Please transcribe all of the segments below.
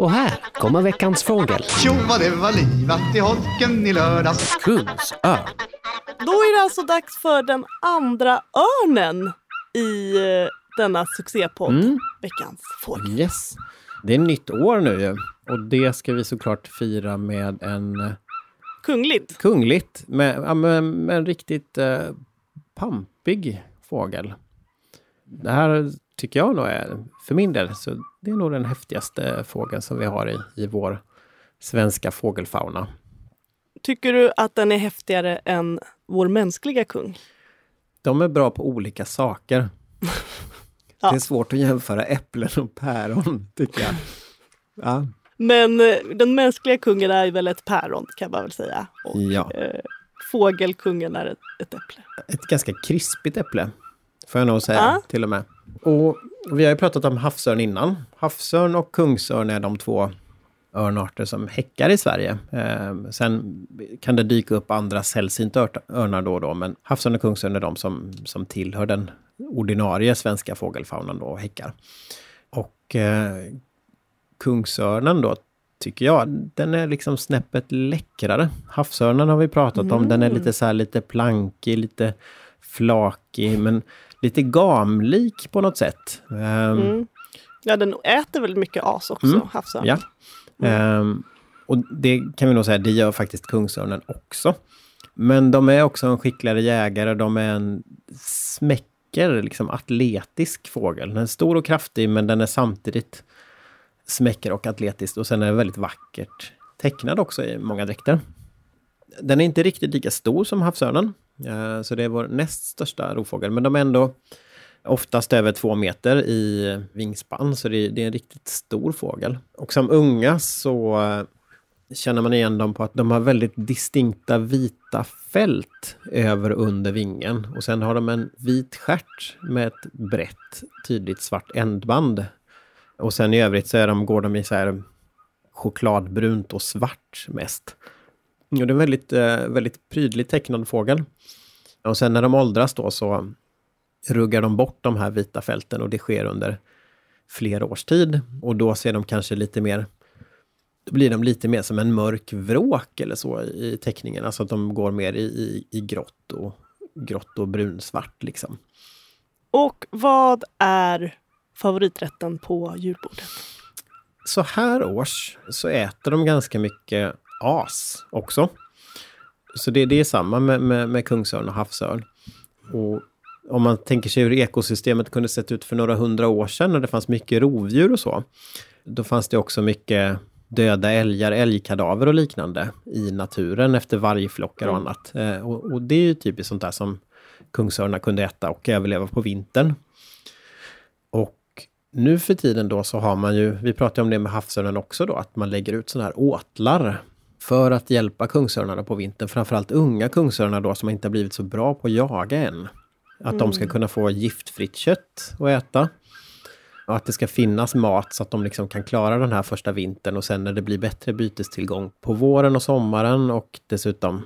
Och här kommer veckans fågel. Tjo vad det var livat i holken i lördags. Kungsörn. Då är det alltså dags för den andra örnen i eh, denna succépodd, Mm. Veckans fågel. Yes. Det är nytt år nu ju. Och det ska vi såklart fira med en eh, Kungligt. kungligt, med, ja, med, med en riktigt eh, pampig fågel. Det här tycker jag nog är, för min del, så det är nog den häftigaste fågeln som vi har i, i vår svenska fågelfauna. Tycker du att den är häftigare än vår mänskliga kung? De är bra på olika saker. Ja. Det är svårt att jämföra äpplen och päron, tycker jag. Ja, Men eh, den mänskliga kungen är väl ett päron kan man väl säga. Och ja. eh, fågelkungen är ett, ett äpple. ett ganska krispigt äpple. Får jag nog säga, Ja. till och med. Och vi har ju pratat om havsörn innan. Havsörn och kungsörn är de två örnarter som häckar i Sverige. Eh, sen kan det dyka upp andra sällsynta örnar då och då, men havsörn och kungsörn är de som, som tillhör den ordinarie svenska fågelfaunan då och häckar. Och eh, kungsörnen då, tycker jag, den är liksom snäppet läckrare. Havsörnen har vi pratat om, den är lite så här lite plankig, lite flakig, men lite gamlik på något sätt. Ehm, Mm. Ja, den äter väldigt mycket as också, Mm. havsörn. Ja. Ehm, och det kan vi nog säga, det gör faktiskt kungsörnen också. Men de är också en skickligare jägare, de är en smäcker, liksom atletisk fågel. Den är stor och kraftig, men den är samtidigt smäcker och atletisk. Och sen är den väldigt vackert tecknad också i många dräkter. Den är inte riktigt lika stor som havsörnen, Eh, så det är vår näst största rovfågel, men de är ändå oftast över två meter i vingspann, så det är, det är en riktigt stor fågel. Och som unga så eh, känner man igen dem på att de har väldigt distinkta vita fält över och under vingen. Och sen har de en vit stjärt med ett brett, tydligt svart ändband. Och sen i övrigt så är de, går de i så här chokladbrunt och svart mest. Och det är en väldigt, eh, väldigt prydligt tecknad fågel. Och sen när de åldras då så ruggar de bort de här vita fälten och det sker under flera års tid. Och då ser de kanske lite mer, då blir de lite mer som en mörk vråk eller så i teckningen. Alltså att de går mer i, i, i grått och, grått och brunsvart liksom. Och vad är favoriträtten på julbordet? Så här års så äter de ganska mycket as också. Så det, det är samma med, med, med kungsörn och havsörn. Och om man tänker sig hur ekosystemet kunde sett ut för några hundra år sedan när det fanns mycket rovdjur och så. Då fanns det också mycket döda älgar, älgkadaver och liknande i naturen efter vargflockar och annat. Eh, och, och det är ju typiskt sånt där som kungsörnar kunde äta och överleva på vintern. Och nu för tiden då så har man ju, vi pratade om det med havsörnen också då, att man lägger ut sådana här åtlar för att hjälpa kungsörnarna på vintern. Framförallt unga kungsörnar då som inte har blivit så bra på att jaga än. Att de ska kunna få giftfritt kött att äta. Och att det ska finnas mat så att de liksom kan klara den här första vintern och sen när det blir bättre bytestillgång på våren och sommaren och dessutom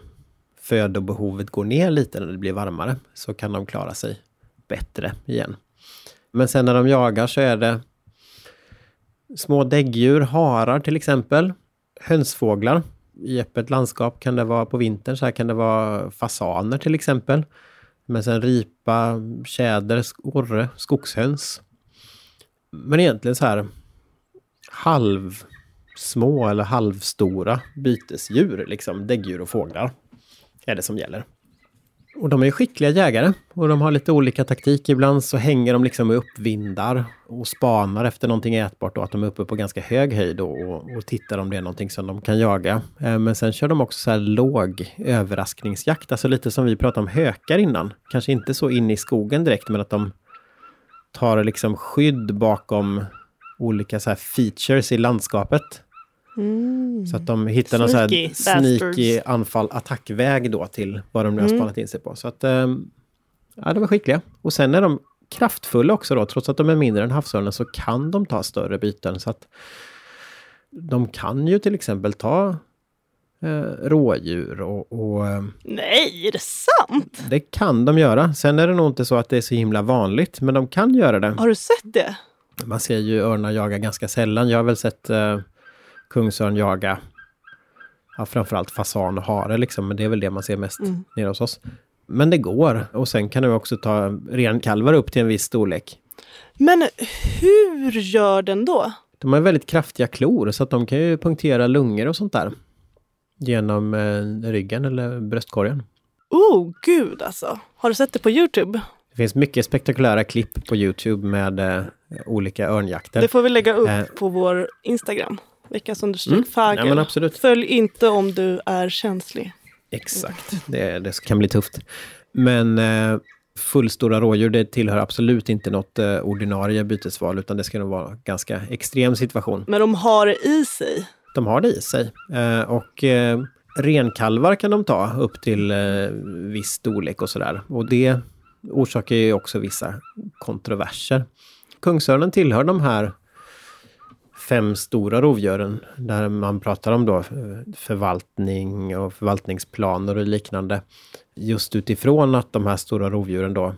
födobehovet går ner lite när det blir varmare så kan de klara sig bättre igen. Men sen när de jagar så är det små däggdjur, harar till exempel, hönsfåglar. I öppet landskap kan det vara på vintern, så här kan det vara fasaner till exempel. Men sen ripa, tjäder, orre, skogshöns. Men egentligen så här halvsmå eller halvstora bytesdjur, liksom däggdjur och fåglar, är det som gäller. Och de är skickliga jägare och de har lite olika taktik. Ibland så hänger de liksom i uppvindar och spanar efter någonting ätbart och att de är uppe på ganska hög höjd och, och, och tittar om det är någonting som de kan jaga. Eh, men sen kör de också så här låg överraskningsjakt, alltså lite som vi pratade om hökar innan. Kanske inte så in i skogen direkt, men att de tar liksom skydd bakom olika så här features i landskapet. Så att de hittar någon så Sneaky här sneaky anfall, attackväg då till vad de nu har Mm. spanat in sig på. Så att, ehm, ja, de är skickliga. Och sen är de kraftfulla också då, trots att de är mindre än havsörnen så kan de ta större byten. Så att de kan ju till exempel ta eh, rådjur och, och eh, Nej, är det sant? det kan de göra. Sen är det nog inte så att det är så himla vanligt, men de kan göra det. Har du sett det? Man ser ju örnar jaga ganska sällan. Jag har väl sett eh, kungsörn jaga ja, framförallt fasan och hare liksom, men det är väl det man ser mest Mm. nere hos oss. Men det går. Och sen kan du också ta renkalvar upp till en viss storlek. Men hur gör den då? De har väldigt kraftiga klor så att de kan ju punktera lungor och sånt där. Genom eh, ryggen eller bröstkorgen. Oh, gud alltså. Har du sett det på Youtube? Det finns mycket spektakulära klipp på Youtube med eh, olika örnjakter. Det får vi lägga upp Eh. på vår Instagram. Veckans understreck Mm. fagel. Ja. Följ inte om du är känslig. Exakt, det, det kan bli tufft. Men eh, fullstora rådjur, det tillhör absolut inte något eh, ordinarie bytesval, utan det ska nog vara en ganska extrem situation. Men de har det i sig. De har det i sig. Eh, och eh, renkalvar kan de ta upp till eh, viss storlek och sådär. Och det orsakar ju också vissa kontroverser. Kungsörnen tillhör de här fem stora rovdjuren där man pratar om då eh, förvaltning och förvaltningsplaner och liknande. Just utifrån att de här stora rovdjuren då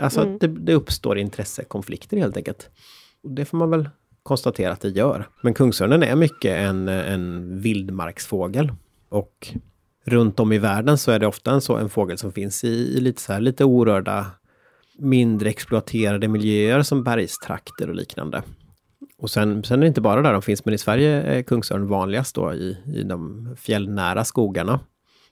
Alltså Mm. att det, det uppstår intressekonflikter helt enkelt. Och det får man väl konstatera att det gör. Men kungsörnen är mycket en, en vildmarksfågel. Och runt om i världen så är det ofta en, så, en fågel som finns i, i lite, så här, lite orörda, mindre exploaterade miljöer som bergstrakter och liknande. Och sen, sen är det inte bara där de finns, men i Sverige är kungsörn vanligast då i, i de fjällnära skogarna.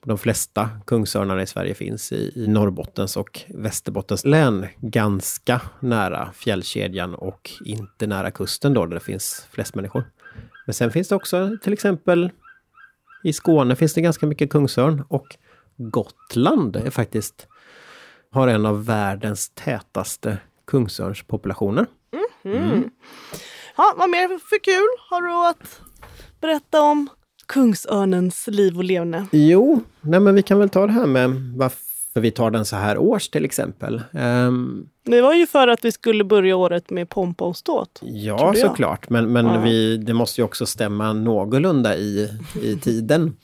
De flesta kungsörnarna i Sverige finns i, i Norrbottens och Västerbottens län, ganska nära fjällkedjan och inte nära kusten då, där det finns flest människor. Men sen finns det också till exempel i Skåne finns det ganska mycket kungsörn och Gotland är faktiskt har en av världens tätaste kungsörnspopulationer. Ja, vad mer för kul har du att berätta om kungsörnens liv och levne? Jo, nej men vi kan väl ta det här med varför vi tar den så här års till exempel. Ehm, Det var ju för att vi skulle börja året med pompa och ståt. ja, såklart, men, men Ja. vi, det måste ju också stämma någorlunda i, i tiden.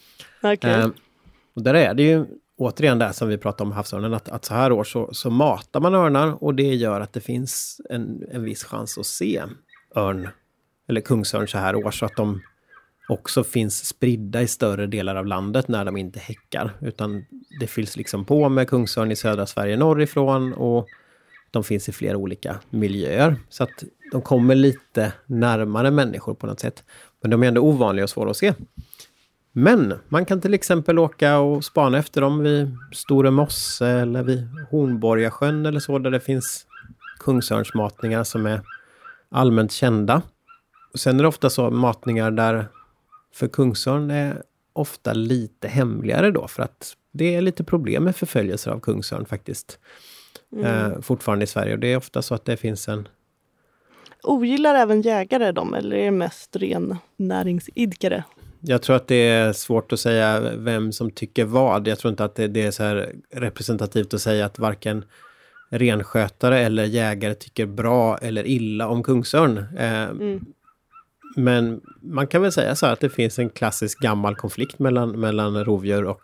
Okej. Ehm, och där är det ju återigen det som vi pratade om havsörnen, att, att så här år så, så matar man örnar och det gör att det finns en, en viss chans att se örn, eller kungsörn så här år, så att de också finns spridda i större delar av landet när de inte häckar. Utan det fylls liksom på med kungsörn i södra Sverige norrifrån och de finns i flera olika miljöer. Så att de kommer lite närmare människor på något sätt. Men de är ändå ovanliga och svåra att se. Men man kan till exempel åka och spana efter dem vid Store Mosse eller vid Hornborgasjön eller så där det finns kungsörnsmatningar som är allmänt kända. Sen är det ofta så matningar där för kungsörn är ofta lite hemligare då för att det är lite problem med förföljelser av kungsörn faktiskt. Eh, fortfarande i Sverige och det är ofta så att det finns en Ogillar även jägare dem eller är det mest ren näringsidkare? Jag tror att det är svårt att säga vem som tycker vad. Jag tror inte att det, det är så här representativt att säga att varken renskötare eller jägare tycker bra eller illa om kungsörn. Eh, Men man kan väl säga så här att det finns en klassisk gammal konflikt mellan, mellan rovdjur och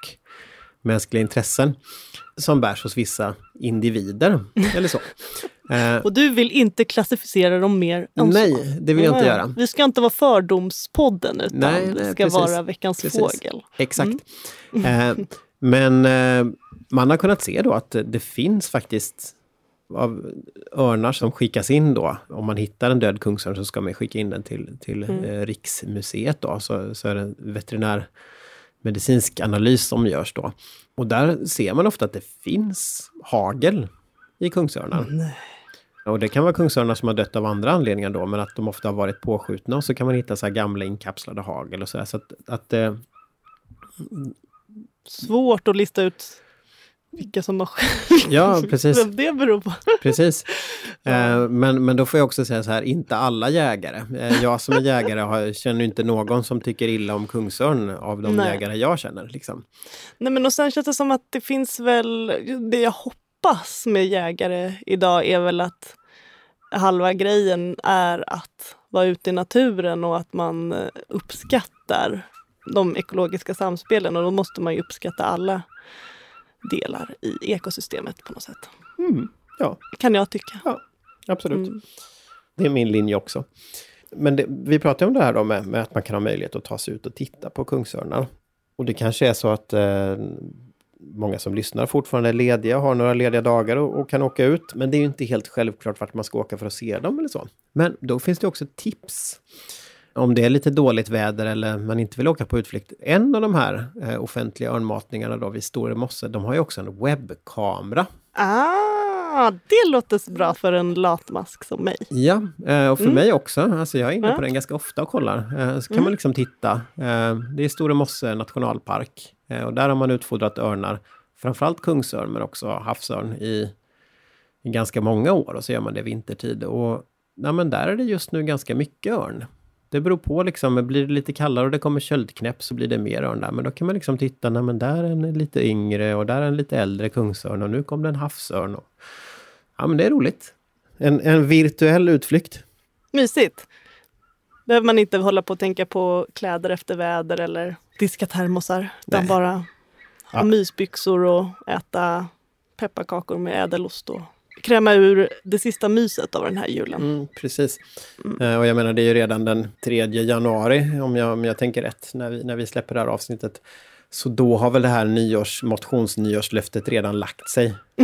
mänskliga intressen som bärs hos vissa individer. eller så. Eh, Och du vill inte klassificera dem mer än så? nej, det vill jag inte göra. Vi ska inte vara fördomspodden utan Nej, det nej, ska precis. vara veckans Precis. fågel. Exakt. Eh, men eh, man har kunnat se då att det, finns faktiskt av örnar som skickas in då. Om man hittar en död kungsörn så ska man skicka in den till, till eh, Riksmuseet då. Så, så är det en veterinärmedicinsk analys som görs då. Och där ser man ofta att det finns hagel i kungsörnar. Och det kan vara kungsörnar som har dött av andra anledningar då, men att de ofta har varit påskjutna och så kan man hitta så här gamla inkapslade hagel och så där. Så att, att eh, Svårt att lista ut vilka som har Ja, precis. Vem det beror på. Precis. Eh, men, men då får jag också säga så här, inte alla jägare. Eh, jag som är jägare har, känner inte någon som tycker illa om kungsörn av de Nej. jägare jag känner. Liksom. Nej men och sen känns det som att det finns väl, det jag hoppas med jägare idag är väl att halva grejen är att vara ute i naturen och att man eh, uppskattar de ekologiska samspelen och då måste man ju uppskatta alla delar i ekosystemet på något sätt. Ja, Kan jag tycka. ja, absolut. Mm. Det är min linje också. men det, vi pratade om det här då med, med, att man kan ha möjlighet att ta sig ut och titta på kungsörnar. Och det kanske är så att eh, många som lyssnar fortfarande är lediga, har några lediga dagar och, och, kan åka ut. Men det är ju inte helt självklart vart man ska åka för att se dem eller så. Men då finns det också tips. Om det är lite dåligt väder eller man inte vill åka på utflykt. En av de här eh, offentliga örnmatningarna då vid Store mosse, de har ju också en webbkamera. Ah, det låter bra för en latmask som mig. Ja, eh, och för mm. mig också. Alltså jag är inne på den ganska ofta och kollar. Eh, så kan mm. man liksom titta. Eh, det är Store mosse nationalpark. Och där har man utfodrat örnar. Framförallt kungsörn men också havsörn i, i ganska många år. Och så gör man det vintertid. Och ja, men där är det just nu ganska mycket örn. Det beror på liksom, blir det lite kallare och det kommer köldknäpp så blir det mer örn där. Men då kan man liksom titta, nej men där är en lite yngre och där är en lite äldre kungsörn och nu kom det en havsörn. Och, ja men det är roligt. En, en virtuell utflykt. Mysigt. Behöver man inte hålla på och tänka på kläder efter väder eller diska termosar. Utan bara ha ja. mysbyxor och äta pepparkakor med ädelost och kräma ur det sista myset av den här julen. Mm, precis. Mm. Och jag menar det är ju redan den 3 januari om jag, om jag tänker rätt när vi, när vi släpper det här avsnittet. Så då har väl det här nyårs, motionsnyårslöftet redan lagt sig.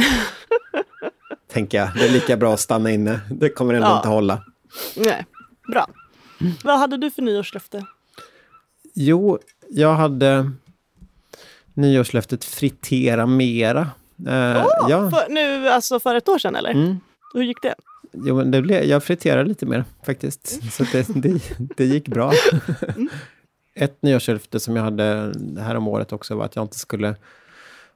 tänker jag. Det är lika bra att stanna inne. Det kommer ändå ja. inte hålla. Nej, bra. Mm. Vad hade du för nyårslöfte? Jo, jag hade nyårslöftet fritera mera. Uh, oh, ja. för, nu alltså för ett år sedan eller? Mm. Hur gick det? Jo, men det blev, jag friterade lite mer faktiskt. Mm. Så det, det, det, gick bra. Mm. Ett nyårslöfte som jag hade här om året också var att jag inte skulle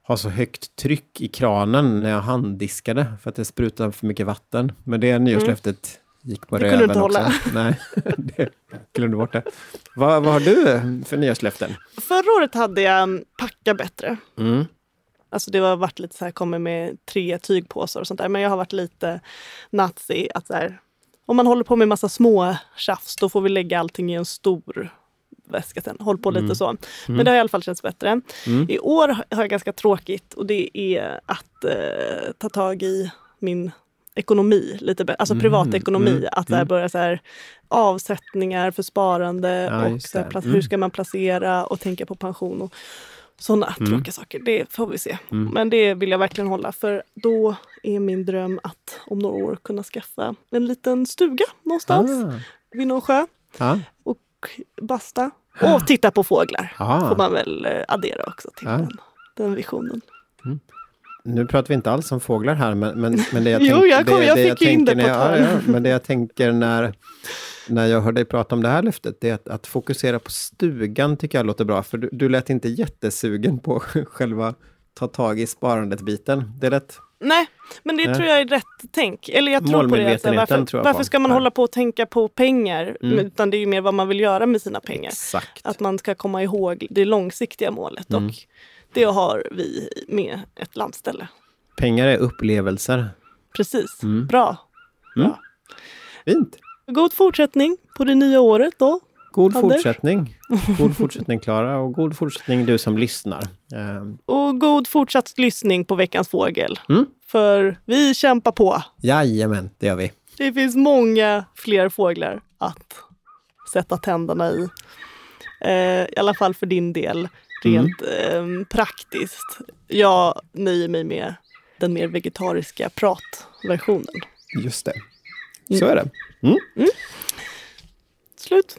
ha så högt tryck i kranen när jag handdiskade för att det sprutade för mycket vatten. Men det nyårslöftet gick på det röven kunde också. Hålla. Nej, det glömde bort det. Vad, vad har du för nyårslöften? Förra året hade jag packa bättre. Mm. Alltså det har varit lite så här, kommer med tre tygpåsar och sånt där. Men jag har varit lite nazi att så här, om man håller på med massa små tjafs då får vi lägga allting i en stor väska sen. Håll på lite mm. så. Men mm. det har i alla fall känts bättre. Mm. I år har jag ganska tråkigt och det är att eh, ta tag i min ekonomi lite bättre, alltså mm, privatekonomi. Mm, att så här, börja så här, avsättningar för sparande ja, och så här, hur ska man placera och tänka på pension. Och, sådana mm. tråkiga saker. Det får vi se. Mm. Men det vill jag verkligen hålla för då är min dröm att om några år kunna skaffa en liten stuga någonstans ah. vid någon sjö. Ah. Och basta. Och titta på fåglar. Ah. Får man väl eh, addera också till ah. den, den visionen. Mm. Nu pratar vi inte alls om fåglar här, men, men, men det jag, tänk, jo, jag, kom, det, jag det fick jag in det på jag, ja, Men det jag tänker när, när jag hör dig prata om det här löftet, det är att, att fokusera på stugan tycker jag låter bra. För du, du lät inte jättesugen på själva ta tag i sparandet-biten. Det lät... Nej, men det Nej. tror jag är rätt tänk. Eller jag tror på det. Alltså, varför, varför ska man Nej. hålla på och tänka på pengar? Mm. Utan det är ju mer vad man vill göra med sina pengar. Exakt. Att man ska komma ihåg det långsiktiga målet. Mm. Och det har vi med ett landställe. Pengar är upplevelser. Precis. Mm. Bra. Mm. Bra. Fint. God fortsättning på det nya året då. God Anders. fortsättning. God fortsättning Klara och god fortsättning du som lyssnar. Ehm. Och god fortsatt lyssning på Veckans Fågel. Mm. För vi kämpar på. Jajamän, det gör vi. Det finns många fler fåglar att sätta tänderna i. Eh, I alla fall för din del, rent mm. eh, praktiskt. Jag nöjer mig med den mer vegetariska pratversionen. Just det. Så är det. Mm. Mm. Slut.